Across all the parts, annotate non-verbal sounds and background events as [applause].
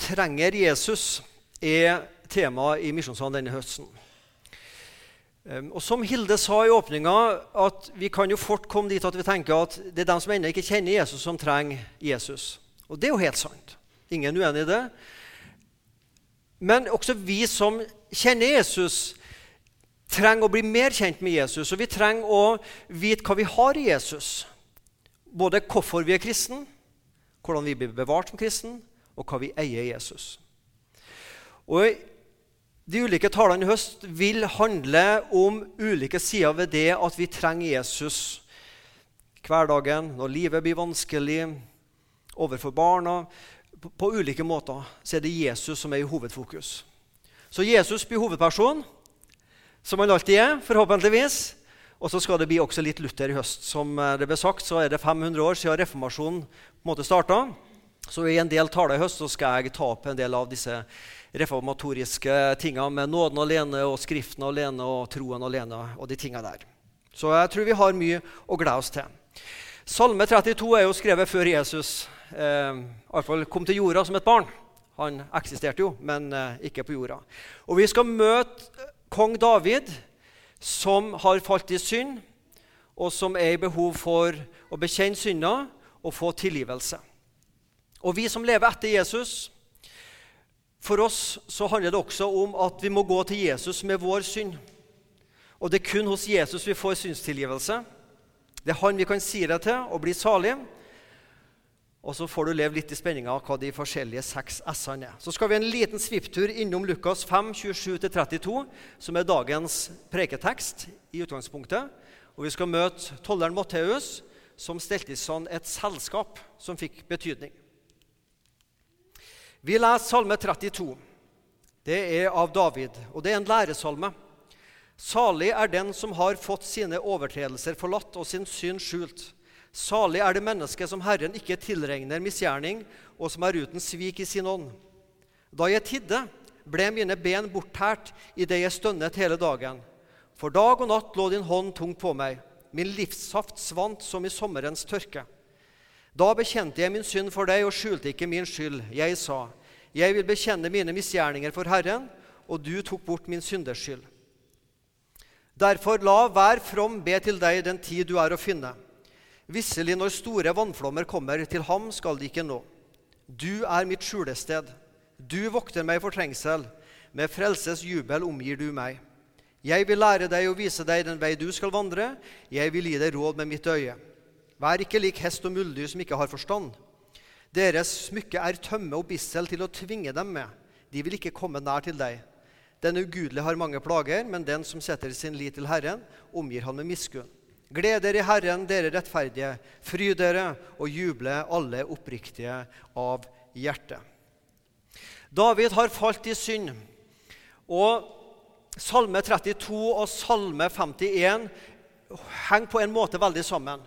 trenger Jesus, er temaet i Misjonssalen denne høsten. Ehm, og Som Hilde sa i åpninga, at vi kan jo fort komme dit at vi tenker at det er dem som ennå ikke kjenner Jesus, som trenger Jesus. Og det er jo helt sant. Ingen uenig i det. Men også vi som kjenner Jesus, trenger å bli mer kjent med Jesus. Og vi trenger å vite hva vi har i Jesus. Både hvorfor vi er kristen, hvordan vi blir bevart som kristen, og hva vi eier i Jesus. Og De ulike talene i høst vil handle om ulike sider ved det at vi trenger Jesus hverdagen, når livet blir vanskelig, overfor barna. På, på ulike måter så er det Jesus som er i hovedfokus. Så Jesus blir hovedperson, som han alltid er, forhåpentligvis. Og så skal det bli også litt Luther i høst. Som det ble sagt, så er det 500 år siden reformasjonen starta. Så i en del taler i høst så skal jeg ta opp en del av disse reformatoriske tingene med nåden alene og Skriften alene og troen alene og de tingene der. Så jeg tror vi har mye å glede oss til. Salme 32 er jo skrevet før Jesus eh, i fall kom til jorda som et barn. Han eksisterte jo, men eh, ikke på jorda. Og Vi skal møte kong David, som har falt i synd, og som er i behov for å bekjenne synder og få tilgivelse. Og vi som lever etter Jesus, for oss så handler det også om at vi må gå til Jesus med vår synd. Og det er kun hos Jesus vi får synstilgivelse. Det er han vi kan si det til og bli salig. Og så får du leve litt i spenninga hva de forskjellige seks s-ene er. Så skal vi en liten svipptur innom Lukas 5, 27-32, som er dagens preketekst i utgangspunktet. Og vi skal møte tolleren Matteus, som stelte stand et selskap som fikk betydning. Vi leser Salme 32. Det er av David, og det er en læresalme. Salig er den som har fått sine overtredelser forlatt og sin synd skjult. Salig er det mennesket som Herren ikke tilregner misgjerning, og som er uten svik i sin ånd. Da jeg tidde, ble mine ben borttært idet jeg stønnet hele dagen. For dag og natt lå din hånd tungt på meg. Min livssaft svant som i sommerens tørke. Da bekjente jeg min synd for deg og skjulte ikke min skyld. Jeg sa, jeg vil bekjenne mine misgjerninger for Herren, og du tok bort min synders skyld. Derfor la hver from be til deg den tid du er å finne. Visselig, når store vannflommer kommer, til ham skal de ikke nå. Du er mitt skjulested. Du vokter meg for trengsel. Med frelses jubel omgir du meg. Jeg vil lære deg og vise deg den vei du skal vandre. Jeg vil gi deg råd med mitt øye. Vær ikke lik hest og muldyr som ikke har forstand. Deres smykke er tømme og bissel til å tvinge dem med. De vil ikke komme nær til deg. Den ugudelige har mange plager, men den som setter sin lit til Herren, omgir han med miskunn. Gled dere i Herren, dere rettferdige. Fry dere og juble, alle oppriktige av hjerte. David har falt i synd. Og Salme 32 og Salme 51 henger på en måte veldig sammen.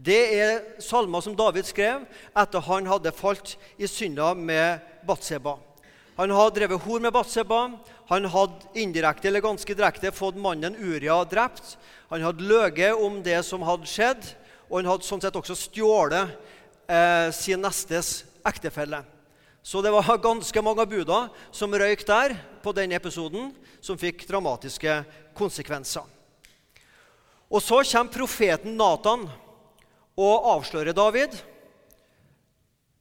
Det er salmer som David skrev etter han hadde falt i synda med Batseba. Han hadde drevet hor med Batseba. Han hadde indirekte eller ganske direkte fått mannen Uria drept. Han hadde løyet om det som hadde skjedd, og han hadde sånn sett også stjålet eh, sin nestes ektefelle. Så det var [laughs] ganske mange buda som røyk der på den episoden, som fikk dramatiske konsekvenser. Og så kommer profeten Natan og avslører David.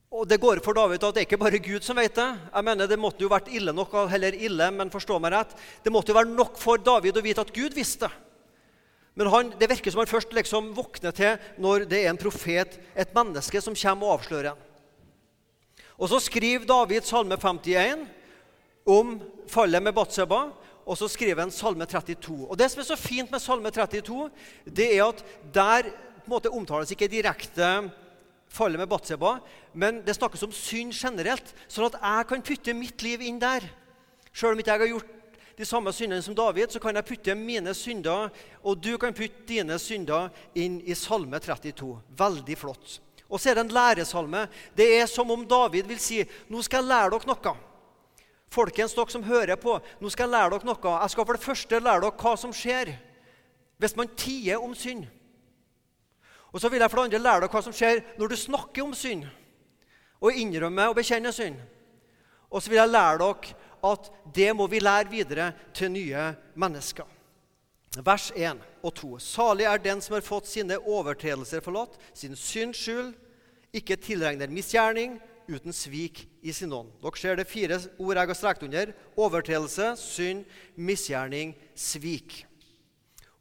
Og Det går for David at det er ikke bare Gud som vet det. Jeg mener Det måtte jo vært ille nok, heller ille, men forstå meg rett. Det måtte jo være nok for David å vite at Gud visste. Men han, det virker som han først liksom våkner til når det er en profet, et menneske, som kommer og avslører ham. Og Så skriver David Salme 51 om fallet med Batseba, og så skriver han Salme 32. Og Det som er så fint med Salme 32, det er at der på en måte omtales ikke direkte fallet med Batseba, men det snakkes om synd generelt, sånn at jeg kan putte mitt liv inn der. Selv om ikke jeg har gjort de samme syndene som David, så kan jeg putte mine synder, og du kan putte dine synder inn i Salme 32. Veldig flott. Og så er det en læresalme. Det er som om David vil si nå skal jeg lære dere noe. Folkens, dere som hører på, nå skal jeg lære dere noe. Jeg skal for det første lære dere hva som skjer hvis man tier om synd. Og så vil jeg for det andre lære deg hva som skjer når du snakker om synd og innrømmer og bekjenner synd. Og så vil jeg lære dere at det må vi lære videre til nye mennesker. Vers 1 og 2. Salig er den som har fått sine overtredelser forlatt, sin synd skyld, ikke tilregner misgjerning, uten svik i sin ånd. Dere ser det fire ord jeg har strekt under. Overtredelse, synd, misgjerning, svik.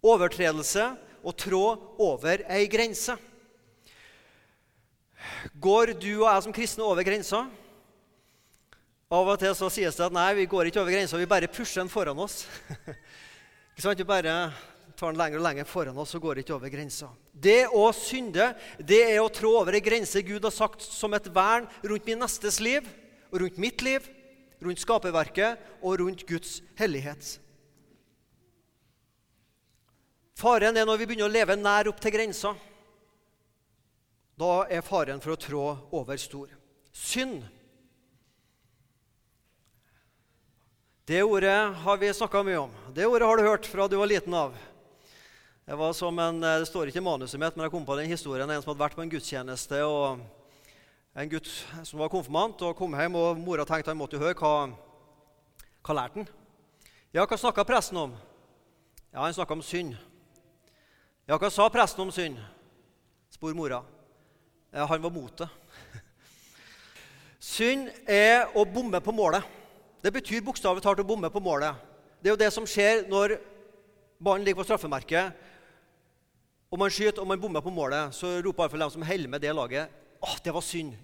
Overtredelse å trå over ei grense. Går du og jeg som kristne over grensa? Av og til så sies det at nei, vi går ikke over grensa, vi bare pusher den foran oss. [laughs] Ikke sant? Vi bare tar den lenger og lenger foran oss og går ikke over grensa. Det å synde det er å trå over ei grense Gud har sagt som et vern rundt min nestes liv, og rundt mitt liv, rundt skaperverket og rundt Guds hellighet. Faren er når vi begynner å leve nær opp til grensa. Da er faren for å trå over stor. Synd Det ordet har vi snakka mye om. Det ordet har du hørt fra du var liten av. Det, var som en, det står ikke i manuset mitt, men jeg kom på den historien en som hadde vært på en gudstjeneste. og En gutt som var konfirmant, og kom hjem, og mora tenkte han måtte høre hva, hva lærte han. Ja, hva snakka presten om? Ja, han snakka om synd. Ja, hva sa presten om synd? spør mora. Ja, han var mot det. [laughs] Synd er å bomme på målet. Det betyr bokstavelig talt å bomme på målet. Det er jo det som skjer når ballen ligger på straffemerket, og man skyter og man bommer på målet. Så roper iallfall de som holder med det laget, at det var synd.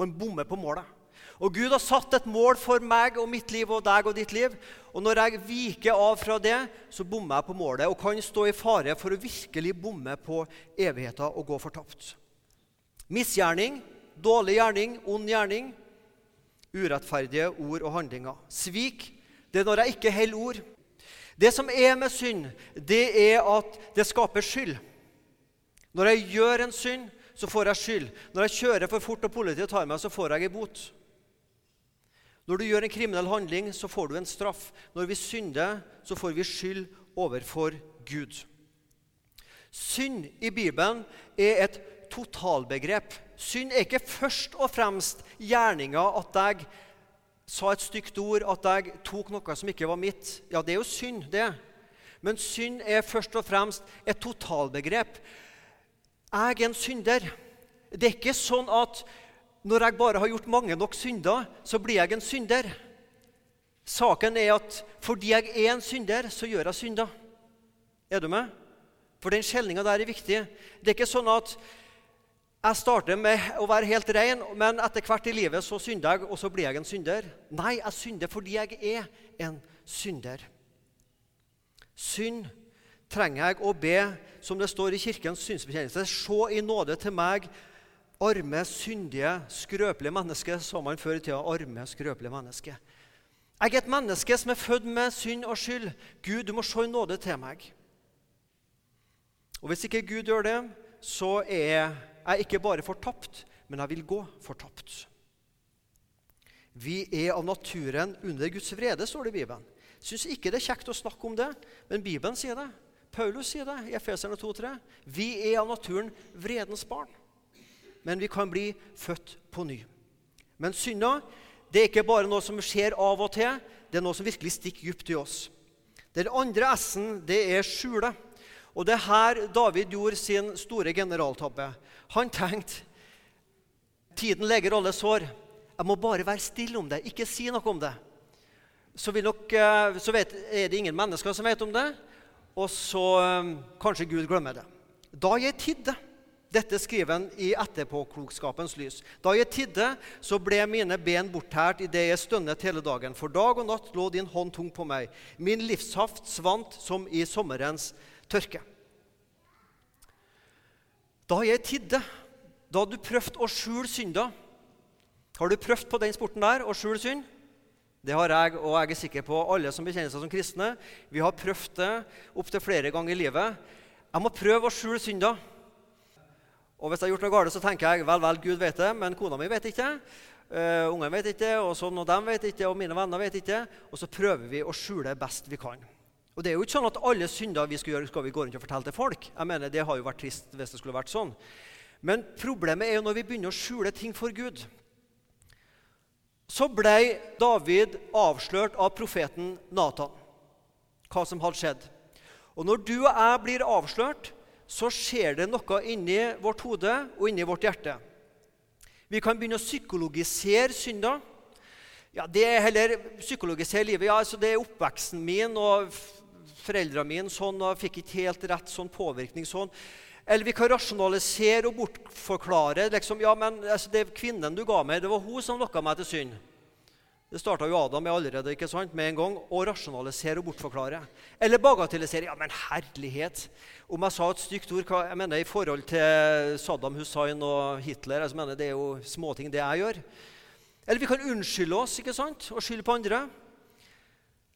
Man bommer på målet. Og Gud har satt et mål for meg og mitt liv og deg og ditt liv. Og når jeg viker av fra det, så bommer jeg på målet og kan stå i fare for å virkelig bomme på evigheten og gå fortapt. Misgjerning, dårlig gjerning, ond gjerning urettferdige ord og handlinger. Svik det er når jeg ikke holder ord. Det som er med synd, det er at det skaper skyld. Når jeg gjør en synd, så får jeg skyld. Når jeg kjører for fort og politiet tar meg, så får jeg en bot. Når du gjør en kriminell handling, så får du en straff. Når vi synder, så får vi skyld overfor Gud. Synd i Bibelen er et totalbegrep. Synd er ikke først og fremst gjerninga at jeg sa et stygt ord, at jeg tok noe som ikke var mitt. Ja, det er jo synd, det. Men synd er først og fremst et totalbegrep. Jeg er en synder. Det er ikke sånn at når jeg bare har gjort mange nok synder, så blir jeg en synder. Saken er at fordi jeg er en synder, så gjør jeg synder. Er du med? For den skjelninga der er viktig. Det er ikke sånn at jeg starter med å være helt ren, men etter hvert i livet så synder jeg, og så blir jeg en synder. Nei, jeg synder fordi jeg er en synder. Synd trenger jeg å be, som det står i Kirkens synsbekjennelse, se i nåde til meg, arme, syndige, skrøpelige menneske, sa man før i tida. Arme, skrøpelige menneske. Jeg er et menneske som er født med synd og skyld. Gud, du må se i nåde til meg. Og Hvis ikke Gud gjør det, så er jeg ikke bare fortapt, men jeg vil gå fortapt. Vi er av naturen under Guds vrede, står det i Bibelen. Syns ikke det er kjekt å snakke om det, men Bibelen sier det. Paulus sier det i Efeserne 2,3. Vi er av naturen vredens barn, men vi kan bli født på ny. Men synda det er ikke bare noe som skjer av og til, det er noe som virkelig stikker dypt i oss. Den andre S-en det er skjule. Og det er her David gjorde sin store generaltabbe. Han tenkte tiden leger alle sår. Jeg må bare være stille om det, ikke si noe om det. Så, nok, eh, så vet, er det ingen mennesker som vet om det, og så eh, kanskje Gud glemmer det. Da jeg tidde Dette skriver han i etterpåklokskapens lys. Da jeg tidde, så ble mine ben bortært idet jeg stønnet hele dagen. For dag og natt lå din hånd tung på meg. Min livshaft svant som i sommerens tørke. Da jeg tidde, da du prøvde å skjule synda Har du prøvd på den sporten der å skjule synd? Det har jeg, og jeg er sikker på alle som bekjenner seg som kristne. Vi har prøvd det opptil flere ganger i livet. Jeg må prøve å skjule synda. Og hvis jeg har gjort noe galt, så tenker jeg vel, vel, Gud vet det, men kona mi vet ikke. Uh, Ungene vet ikke, og sånn, og dem vet ikke, og mine venner vet ikke. Og så prøver vi å skjule best vi kan. Og det er jo ikke sånn at alle synder vi skal gjøre, skal vi gå rundt og fortelle til folk. Jeg mener, Det har jo vært trist hvis det skulle vært sånn. Men problemet er jo når vi begynner å skjule ting for Gud. så ble David avslørt av profeten Natan. Hva som hadde skjedd. Og når du og jeg blir avslørt, så skjer det noe inni vårt hode og inni vårt hjerte. Vi kan begynne å psykologisere synder. Ja, Det er heller psykologisere livet. Ja, altså Det er oppveksten min og foreldrene mine sånn, og fikk ikke helt rett sånn påvirkning sånn. Eller vi kan rasjonalisere og bortforklare. liksom, ja, men altså, det Kvinnen du ga meg, det var hun som lokka meg til synd. Det starta jo Adam med allerede, ikke sant, med en gang. Å rasjonalisere og bortforklare. Eller bagatellisere. Ja, men herlighet! Om jeg sa et stygt ord hva, jeg mener i forhold til Saddam Hussein og Hitler jeg mener Det er jo småting, det jeg gjør. Eller vi kan unnskylde oss ikke sant, og skylde på andre.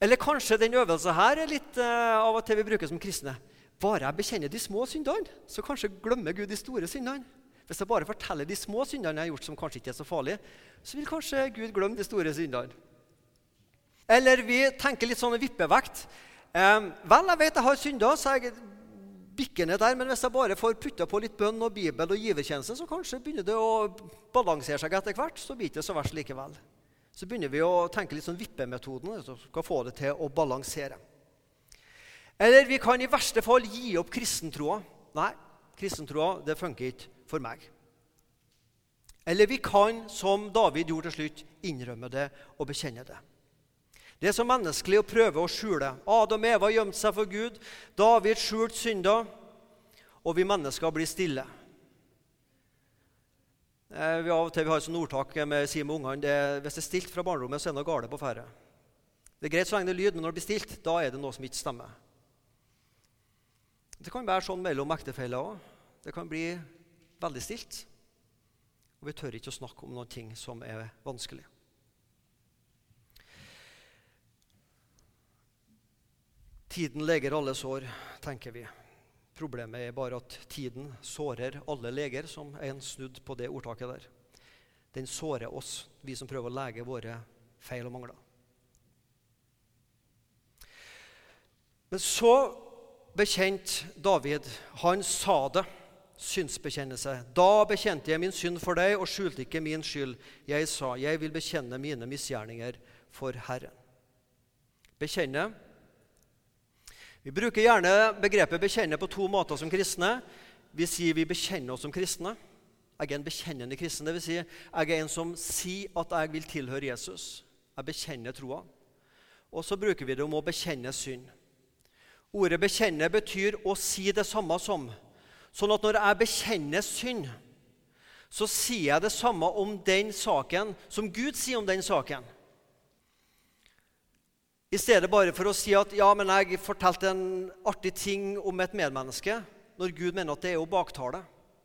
Eller kanskje den øvelsen her er litt uh, av og til vi bruker som kristne. Bare jeg bekjenner de små syndene, så kanskje glemmer Gud de store syndene. Hvis jeg bare forteller de små syndene jeg har gjort, som kanskje ikke er så farlige, så vil kanskje Gud glemme de store syndene. Eller vi tenker litt sånn vippevekt. Eh, vel, jeg vet jeg har synda, så jeg bikker ned der. Men hvis jeg bare får putta på litt bønn og Bibel og givertjeneste, så kanskje begynner det å balansere seg etter hvert. Så blir det så verst likevel. Så begynner vi å tenke litt sånn vippemetoden, så skal få det til å balansere. Eller vi kan i verste fall gi opp kristentroa. Nei, kristentroa det funker ikke for meg. Eller vi kan, som David gjorde til slutt, innrømme det og bekjenne det. Det er så menneskelig å prøve å skjule. Adam og Eva gjemte seg for Gud. David skjulte synder. Og vi mennesker blir stille. Eh, vi av og til vi har et sånt ordtak med si med ungene hvis det er stilt fra barnerommet, så er det noe galt på ferde. Det er greit så lenge det er lyd, men når det blir stilt, da er det noe som ikke stemmer. Det kan være sånn mellom ektefeller òg. Det kan bli veldig stilt. Og vi tør ikke å snakke om noen ting som er vanskelig. Tiden leger alle sår, tenker vi. Problemet er bare at tiden sårer alle leger, som er en snudd på det ordtaket der. Den sårer oss, vi som prøver å lege våre feil og mangler. Men så bekjente David. Han sa det. Synsbekjennelse. Da bekjente jeg min synd for deg og skjulte ikke min skyld. Jeg sa, jeg vil bekjenne mine misgjerninger for Herren. Bekjenne. Vi bruker gjerne begrepet 'bekjenne' på to måter som kristne. Vi sier vi bekjenner oss som kristne. Jeg er en bekjennende kristen. Vil si, jeg er en som sier at jeg vil tilhøre Jesus. Jeg bekjenner troa. Og så bruker vi det om å bekjenne synd. Ordet 'bekjenne' betyr å si det samme som. Sånn at når jeg bekjenner synd, så sier jeg det samme om den saken som Gud sier om den saken. I stedet bare for å si at ja, men jeg fortalte en artig ting om et medmenneske, når Gud mener at det er å baktale.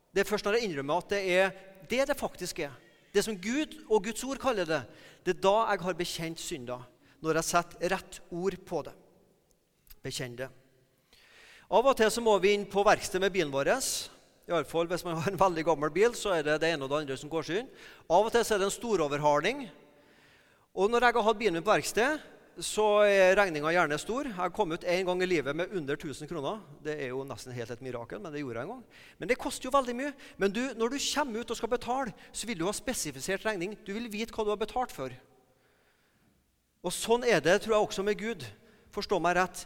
Det er først når jeg innrømmer at det er det det faktisk er. Det som Gud og Guds ord kaller det. Det er da jeg har bekjent synder. Når jeg setter rett ord på det Bekjenn det. Av og til så må vi inn på verksted med bilen vår. Fall Hvis man har en veldig gammel bil, så er det det ene og det andre som går seg. Av og til så er det en storoverhaling. Og når jeg har hatt bilen min på verksted, så er regninga gjerne stor. Jeg kommet ut én gang i livet med under 1000 kroner. Det er jo nesten helt et mirakel, men det gjorde jeg en gang. Men det koster jo veldig mye. Men du, når du kommer ut og skal betale, så vil du ha spesifisert regning. Du vil vite hva du har betalt for. Og sånn er det, tror jeg, også med Gud. Forstå meg rett.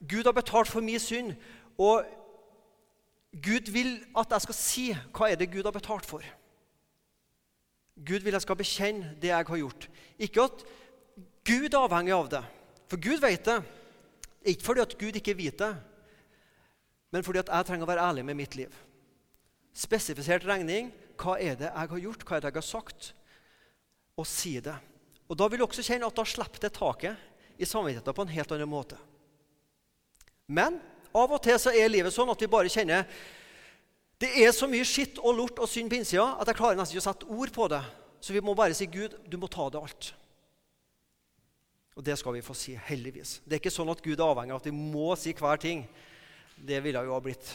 Gud har betalt for min synd. Og Gud vil at jeg skal si hva er det Gud har betalt for. Gud vil jeg skal bekjenne det jeg har gjort. Ikke at Gud er avhengig av det, for Gud vet det. Ikke fordi at Gud ikke vet det, men fordi at jeg trenger å være ærlig med mitt liv. Spesifisert regning. Hva er det jeg har gjort? Hva er det jeg har sagt? Og si det. Og Da vil du også kjenne at da slipper det taket i samvittigheten på en helt annen måte. Men av og til så er livet sånn at vi bare kjenner det er så mye skitt og lort og synd på innsida at jeg klarer nesten ikke å sette ord på det. Så vi må bare si, 'Gud, du må ta det alt'. Og det skal vi få si, heldigvis. Det er ikke sånn at Gud er avhengig av at vi må si hver ting. Det ville jo ha blitt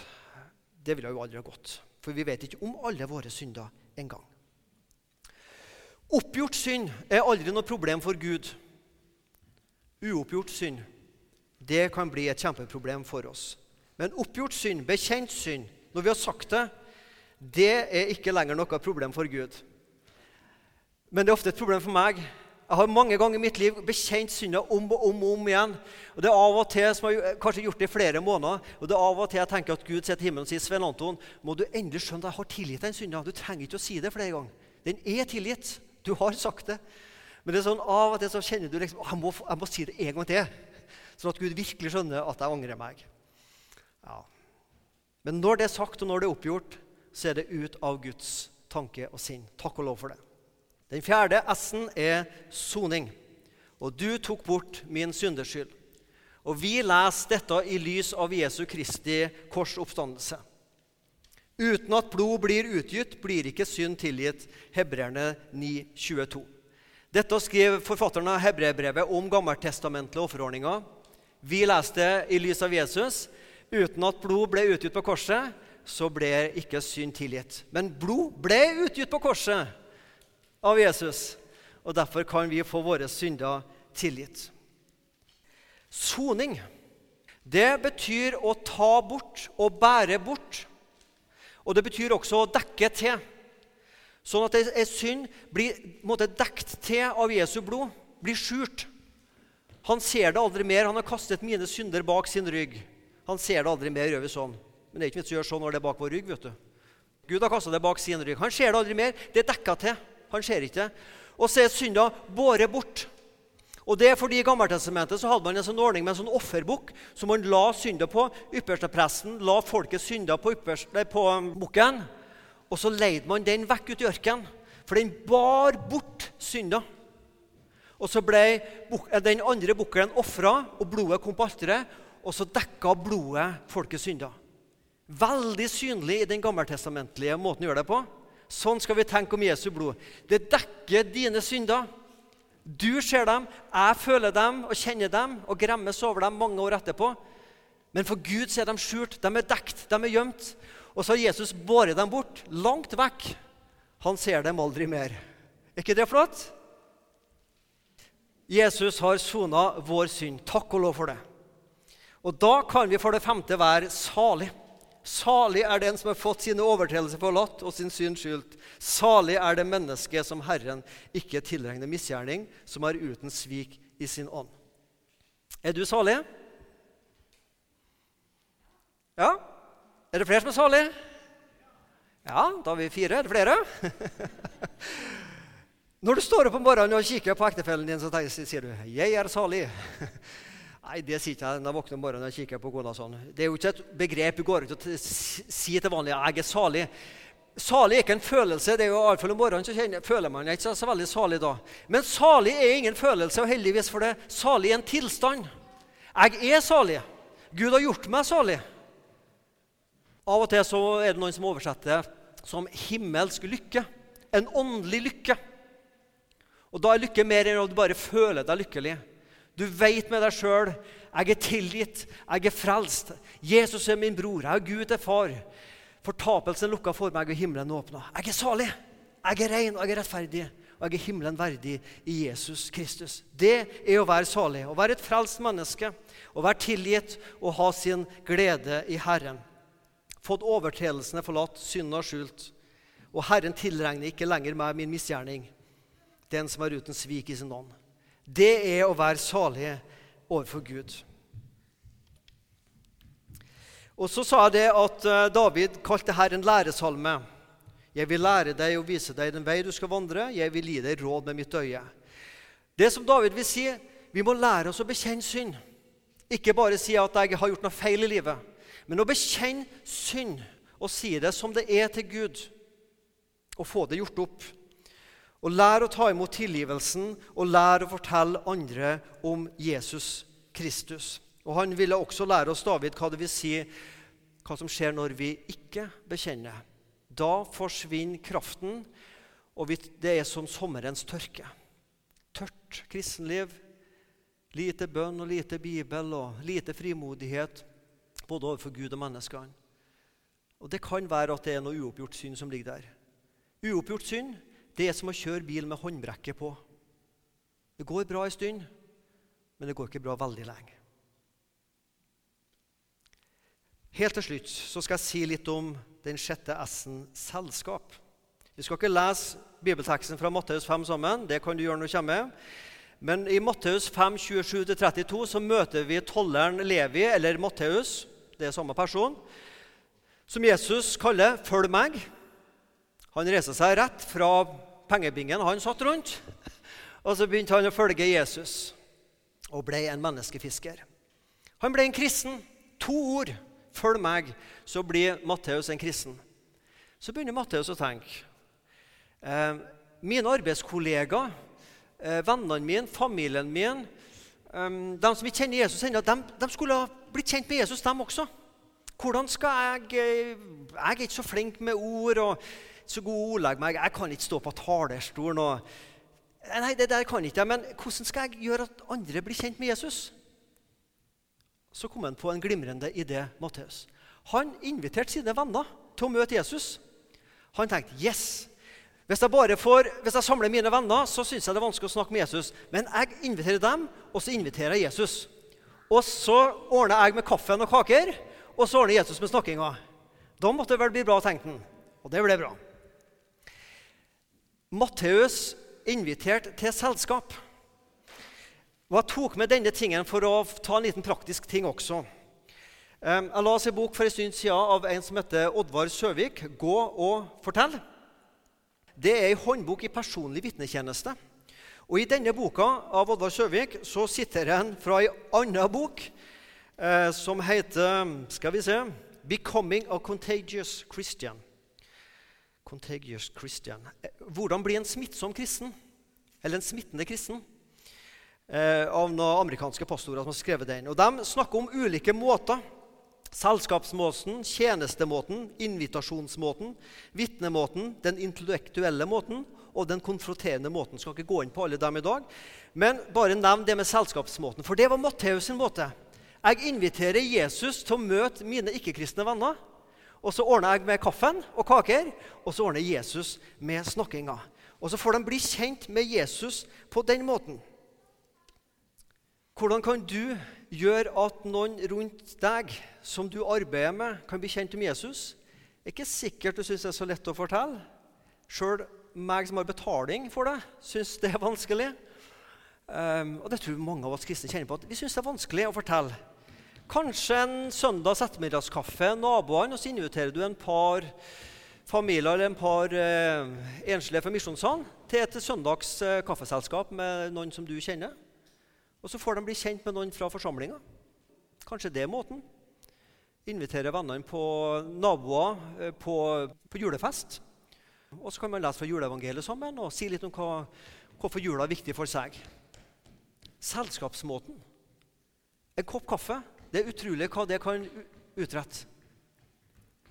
Det ville jo aldri ha gått. For vi vet ikke om alle våre synder engang. Oppgjort synd er aldri noe problem for Gud. Uoppgjort synd det kan bli et kjempeproblem for oss. Men oppgjort synd, bekjent synd, når vi har sagt det, det er ikke lenger noe problem for Gud. Men det er ofte et problem for meg Jeg har mange ganger i mitt liv bekjent synder om og om og om igjen. Og det er av og til, som jeg har kanskje gjort det i flere måneder, og det er av og til jeg tenker at Gud sitter i himmelen og sier Sven Anton, må du endelig skjønne at jeg har tilgitt den synda. Du trenger ikke å si det flere ganger. Den er tilgitt. Du har sagt det. Men det er sånn av og til så kjenner du liksom jeg må, jeg må si det en gang til. Sånn at Gud virkelig skjønner at jeg angrer meg. Ja. Men når det er sagt, og når det er oppgjort, så er det ut av Guds tanke og sinn. Takk og lov for det. Den fjerde S-en er soning. Og du tok bort min syndeskyld. Og vi leser dette i lys av Jesu Kristi korsoppstandelse. Uten at blod blir utgitt, blir ikke synd tilgitt. Hebreerne 9,22. Dette skriver forfatteren av Hebreerbrevet om gammeltestamentlige offerordninger. Vi leste i lys av Jesus. Uten at blod ble utgitt på korset, så ble ikke synd tilgitt. Men blod ble utgitt på korset av Jesus, og derfor kan vi få våre synder tilgitt. Soning, det betyr å ta bort og bære bort. Og det betyr også å dekke til. Sånn at ei synd blir måte, dekt til av Jesu blod, blir skjult. Han ser det aldri mer. Han har kastet mine synder bak sin rygg. Han ser det aldri mer, gjør vi sånn. Men det er ikke vits å gjøre sånn når det er bak vår rygg. vet du. Gud har kastet det bak sin rygg. Han ser det aldri mer. Det er dekka til. Han ser ikke. Og så er synda båret bort. Og det er fordi I Gammeltestamentet så hadde man en sånn ordning med en sånn offerbukk som man la synder på. Ypperstepresten la folkets synder på, på um, bukken. Og så leide man den vekk ut i ørkenen, for den bar bort synda. Og så ble eh, den andre bukkelen ofra, og blodet kom på alteret. Og så dekka blodet folkets synder. Veldig synlig i den gammeltestamentlige måten å gjøre det på. Sånn skal vi tenke om Jesu blod. Det dekker dine synder. Du ser dem, jeg føler dem og kjenner dem og gremmes over dem mange år etterpå. Men for Gud så er de skjult, de er dekt, de er gjemt. Og så har Jesus båret dem bort, langt vekk. Han ser dem aldri mer. Er ikke det flott? Jesus har sona vår synd. Takk og lov for det. Og da kan vi for det femte være salig. Salig er den som har fått sine overtredelser forlatt og sin synd skyldt. Salig er det mennesket som Herren ikke tilregner misgjerning, som er uten svik i sin ånd. Er du salig? Ja? Er det flere som er salig? Ja, da er vi fire. Er det flere? [laughs] Når du står opp om morgenen og kikker på ektefellen din, så sier du 'Jeg er salig'. [laughs] Nei, det sier ikke jeg når jeg våkner om morgenen og kikker på kona sånn. Det er jo ikke et begrep du går ut og si til vanlig 'jeg er salig'. Salig er ikke en følelse. det er jo Iallfall om morgenen så kjenner, føler man ikke så veldig salig da. Men salig er ingen følelse, og heldigvis for det. Salig er en tilstand. Jeg er salig. Gud har gjort meg salig. Av og til så er det noen som oversetter det som himmelsk lykke. En åndelig lykke. Og da er lykke mer enn at du bare føler deg lykkelig. Du vet med deg sjøl jeg er tilgitt, jeg er frelst. Jesus er min bror, jeg er Gud til far. Fortapelsen lukka for meg, og himmelen åpna. Jeg er salig, jeg er ren og jeg er rettferdig. Og jeg er himmelen verdig i Jesus Kristus. Det er å være salig, å være et frelst menneske. Å være tilgitt og ha sin glede i Herren. Fått overtredelsene forlatt, synda skjult. Og Herren tilregner ikke lenger meg min misgjerning, den som er uten svik i sin ånd. Det er å være salig overfor Gud. Og Så sa jeg det at eh, David kalte her en læresalme. Jeg vil lære deg og vise deg den vei du skal vandre. Jeg vil gi deg råd med mitt øye. Det som David vil si, vi må lære oss å bekjenne synd. Ikke bare si at jeg har gjort noe feil i livet, men å bekjenne synd og si det som det er til Gud, og få det gjort opp. Og lær å ta imot tilgivelsen, og lær å fortelle andre om Jesus Kristus. Og Han ville også lære oss David, hva det vil si hva som skjer når vi ikke bekjenner. Da forsvinner kraften, og det er som sommerens tørke. Tørt kristenliv, lite bønn og lite bibel og lite frimodighet både overfor Gud og menneskene. Og Det kan være at det er noe uoppgjort synd som ligger der. Uoppgjort synd det er som å kjøre bil med håndbrekket på. Det går bra en stund, men det går ikke bra veldig lenge. Helt til slutt så skal jeg si litt om den sjette S-en selskap. Vi skal ikke lese bibelteksten fra Matteus 5 sammen. Det kan du gjøre når du kommer. Men i Matteus 5, 27-32 så møter vi tolleren Levi, eller Matteus, det er samme person, som Jesus kaller 'følg meg'. Han reiste seg rett fra pengebingen han satt rundt, og så begynte han å følge Jesus og ble en menneskefisker. Han ble en kristen. To ord. 'Følg meg', så blir Matteus en kristen. Så begynner Matteus å tenke. Eh, mine arbeidskollegaer, eh, vennene mine, familien min, eh, de som ikke kjenner Jesus ennå, de, de, skulle ha blitt kjent med Jesus, dem også. Hvordan skal jeg Jeg er ikke så flink med ord og så god ordlegg meg. Jeg kan ikke stå på talerstolen og Nei, det der kan ikke jeg. Men hvordan skal jeg gjøre at andre blir kjent med Jesus? Så kom han på en glimrende idé, Matteus. Han inviterte sine venner til å møte Jesus. Han tenkte yes, hvis jeg, får, hvis jeg samler mine venner, så syns jeg det er vanskelig å snakke med Jesus. Men jeg inviterer dem, og så inviterer jeg Jesus. Og så ordner jeg med kaffen og kaker, og så ordner Jesus med snakkinga. Da måtte det vel bli bra, tenkte han. Og det ble bra. Matteus inviterte til selskap. Og Jeg tok med denne tingen for å ta en liten praktisk ting også. Jeg la oss en bok for en stund siden av en som heter Oddvar Søvik, 'Gå og fortell'. Det er ei håndbok i personlig vitnetjeneste. Og I denne boka av Oddvar Søvik så sitter han fra ei anna bok eh, som heter skal vi se, 'Becoming a Contagious Christian'. Contagious Christian. Eh, hvordan bli en smittsom kristen? Eller en smittende kristen? Eh, av noen amerikanske pastorer som har skrevet den. Og De snakker om ulike måter Selskapsmåten, tjenestemåten, invitasjonsmåten, vitnemåten, den intellektuelle måten og den konfronterende måten. Skal ikke gå inn på alle dem i dag, men bare nevn det med selskapsmåten. For det var Matteus sin måte. Jeg inviterer Jesus til å møte mine ikke-kristne venner. Og så ordner jeg med kaffen og kaker, og så ordner Jesus med snakkinga. Og så får de bli kjent med Jesus på den måten. Hvordan kan du gjøre at noen rundt deg som du arbeider med, kan bli kjent med Jesus? Det er ikke sikkert du syns det er så lett å fortelle. Sjøl meg som har betaling for det, syns det er vanskelig. Um, og det tror mange av oss kristne kjenner på at vi syns det er vanskelig å fortelle. Kanskje en søndags ettermiddagskaffe, naboene, og så inviterer du en par familier eller en par eh, enslige fra Misjonssalen til et søndags eh, kaffeselskap med noen som du kjenner. Og så får de bli kjent med noen fra forsamlinga. Kanskje det er måten. Invitere vennene på naboer eh, på, på, julefest. Og så kan man lese fra juleevangeliet sammen og si litt om hva, hvorfor jula er viktig for seg. Selskapsmåten. En kopp kaffe. Det er utrolig hva det kan utrette.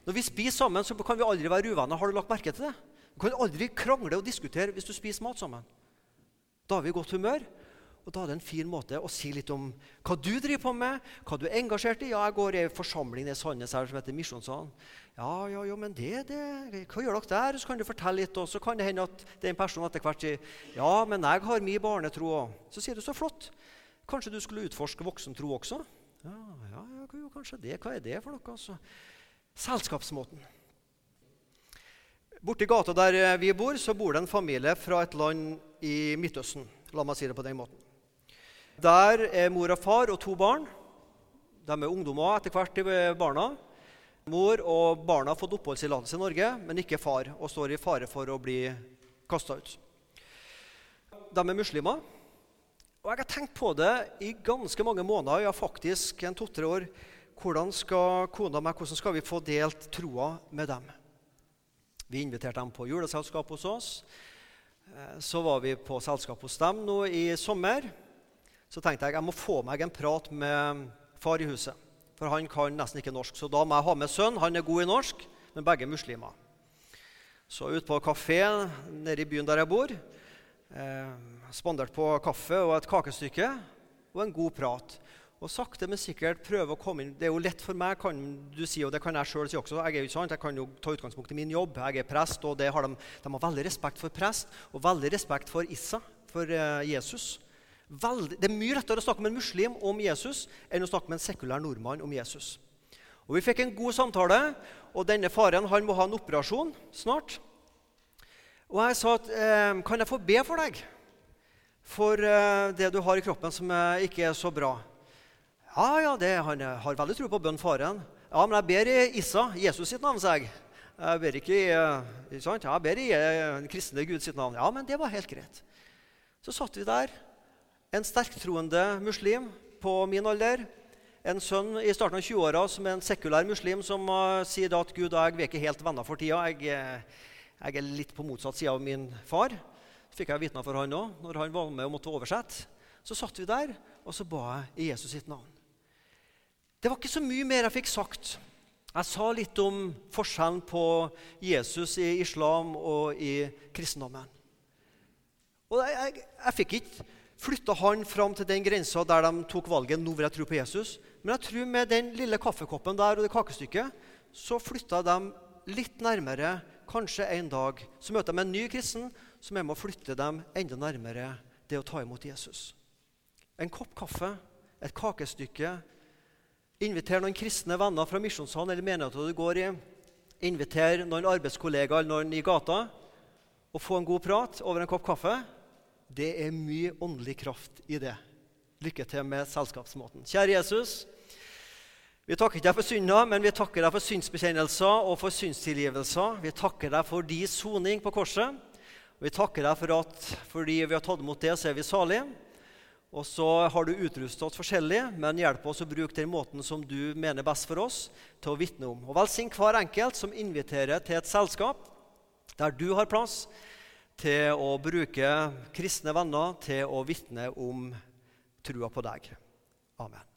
Når vi spiser sammen, så kan vi aldri være uvenner. Har du lagt merke til det? Du kan aldri krangle og diskutere hvis du spiser mat sammen. Da har vi godt humør, og Da er det en fin måte å si litt om hva du driver på med, hva du er engasjert i. Ja, jeg går i en forsamling i Sandnes her som heter Misjonssalen. Ja, ja, ja, men det, det, Hva gjør dere der? Så kan du fortelle litt, og så kan det hende at det er en person etter hvert sier ja, men jeg har min barnetro òg. Så sier du så flott. Kanskje du skulle utforske voksentro også? Ja, ja, ja, kanskje det. Hva er det for noe? altså? Selskapsmåten. Borti gata der vi bor, så bor det en familie fra et land i Midtøsten. La meg si det på den måten. Der er mor og far og to barn. De er ungdommer etter hvert, de barna. Mor og barna har fått oppholdstillatelse i Norge, men ikke far, og står i fare for å bli kasta ut. De er muslimer. Og jeg har tenkt på det i ganske mange måneder, ja faktisk en to-tre år. Hvordan skal kona meg, hvordan skal vi få delt troa med dem? Vi inviterte dem på juleselskap hos oss. Eh, så var vi på selskap hos dem nå i sommer så tenkte jeg jeg må få meg en prat med far i huset. For han kan nesten ikke norsk. Så da må jeg ha med sønn. Han er god i norsk, men begge er muslimer. Så ute på kafé nede i byen der jeg bor. Eh, spandert på kaffe og et kakestykke og en god prat. Og sakte, men sikkert prøve å komme inn Det er jo lett for meg, kan du si, og det kan jeg sjøl si også. Jeg er jo ikke sant, jeg kan jo ta utgangspunkt i min jobb. Jeg er prest, og har de, de, har veldig respekt for prest og veldig respekt for Issa, for eh, Jesus. Veldig, det er mye lettere å snakke med en muslim om Jesus enn å snakke med en sekulær nordmann om Jesus. Og Vi fikk en god samtale, og denne faren han må ha en operasjon snart. Og jeg sa at eh, kan jeg få be for deg? For eh, det du har i kroppen som eh, ikke er så bra. Ja, ja, det, han eh, har veldig tro på bønn, faren. Ja, men jeg ber i Issa, Jesus sitt navn, sa jeg. Jeg ber ikke i, eh, sant? Jeg ber i eh, den kristne Gud sitt navn. Ja, men det var helt greit. Så satt vi der, en sterktroende muslim på min alder. En sønn i starten av 20-åra som er en sekulær muslim, som uh, sier at Gud og jeg vi er ikke helt venner for tida. Jeg, jeg er litt på motsatt side av min far. Så fikk jeg vitner for han òg, når han var med og måtte oversette. Så satt vi der, og så ba jeg i Jesus sitt navn. Det var ikke så mye mer jeg fikk sagt. Jeg sa litt om forskjellen på Jesus i islam og i kristendommen. Og jeg, jeg, jeg fikk ikke flytta han fram til den grensa der de tok valget nå vil jeg tro på Jesus. Men jeg tror med den lille kaffekoppen der og det kakestykket så flytta de litt nærmere. Kanskje en dag så møter de en ny kristen som er med å flytte dem enda nærmere det å ta imot Jesus. En kopp kaffe, et kakestykke. Inviter noen kristne venner fra misjonssalen eller menigheten du går i. Inviter noen arbeidskollegaer eller noen i gata og få en god prat over en kopp kaffe. Det er mye åndelig kraft i det. Lykke til med selskapsmåten. Kjære Jesus. Vi takker deg for synda, men vi takker deg for synsbekjennelser og for synstilgivelser. Vi takker deg for din soning på korset. Vi takker deg for at fordi vi har tatt imot det, så er vi salige. Og så har du utrustet oss forskjellig, men hjelp oss å bruke den måten som du mener best for oss, til å vitne om. Og velsign hver enkelt som inviterer til et selskap der du har plass til å bruke kristne venner til å vitne om trua på deg. Amen.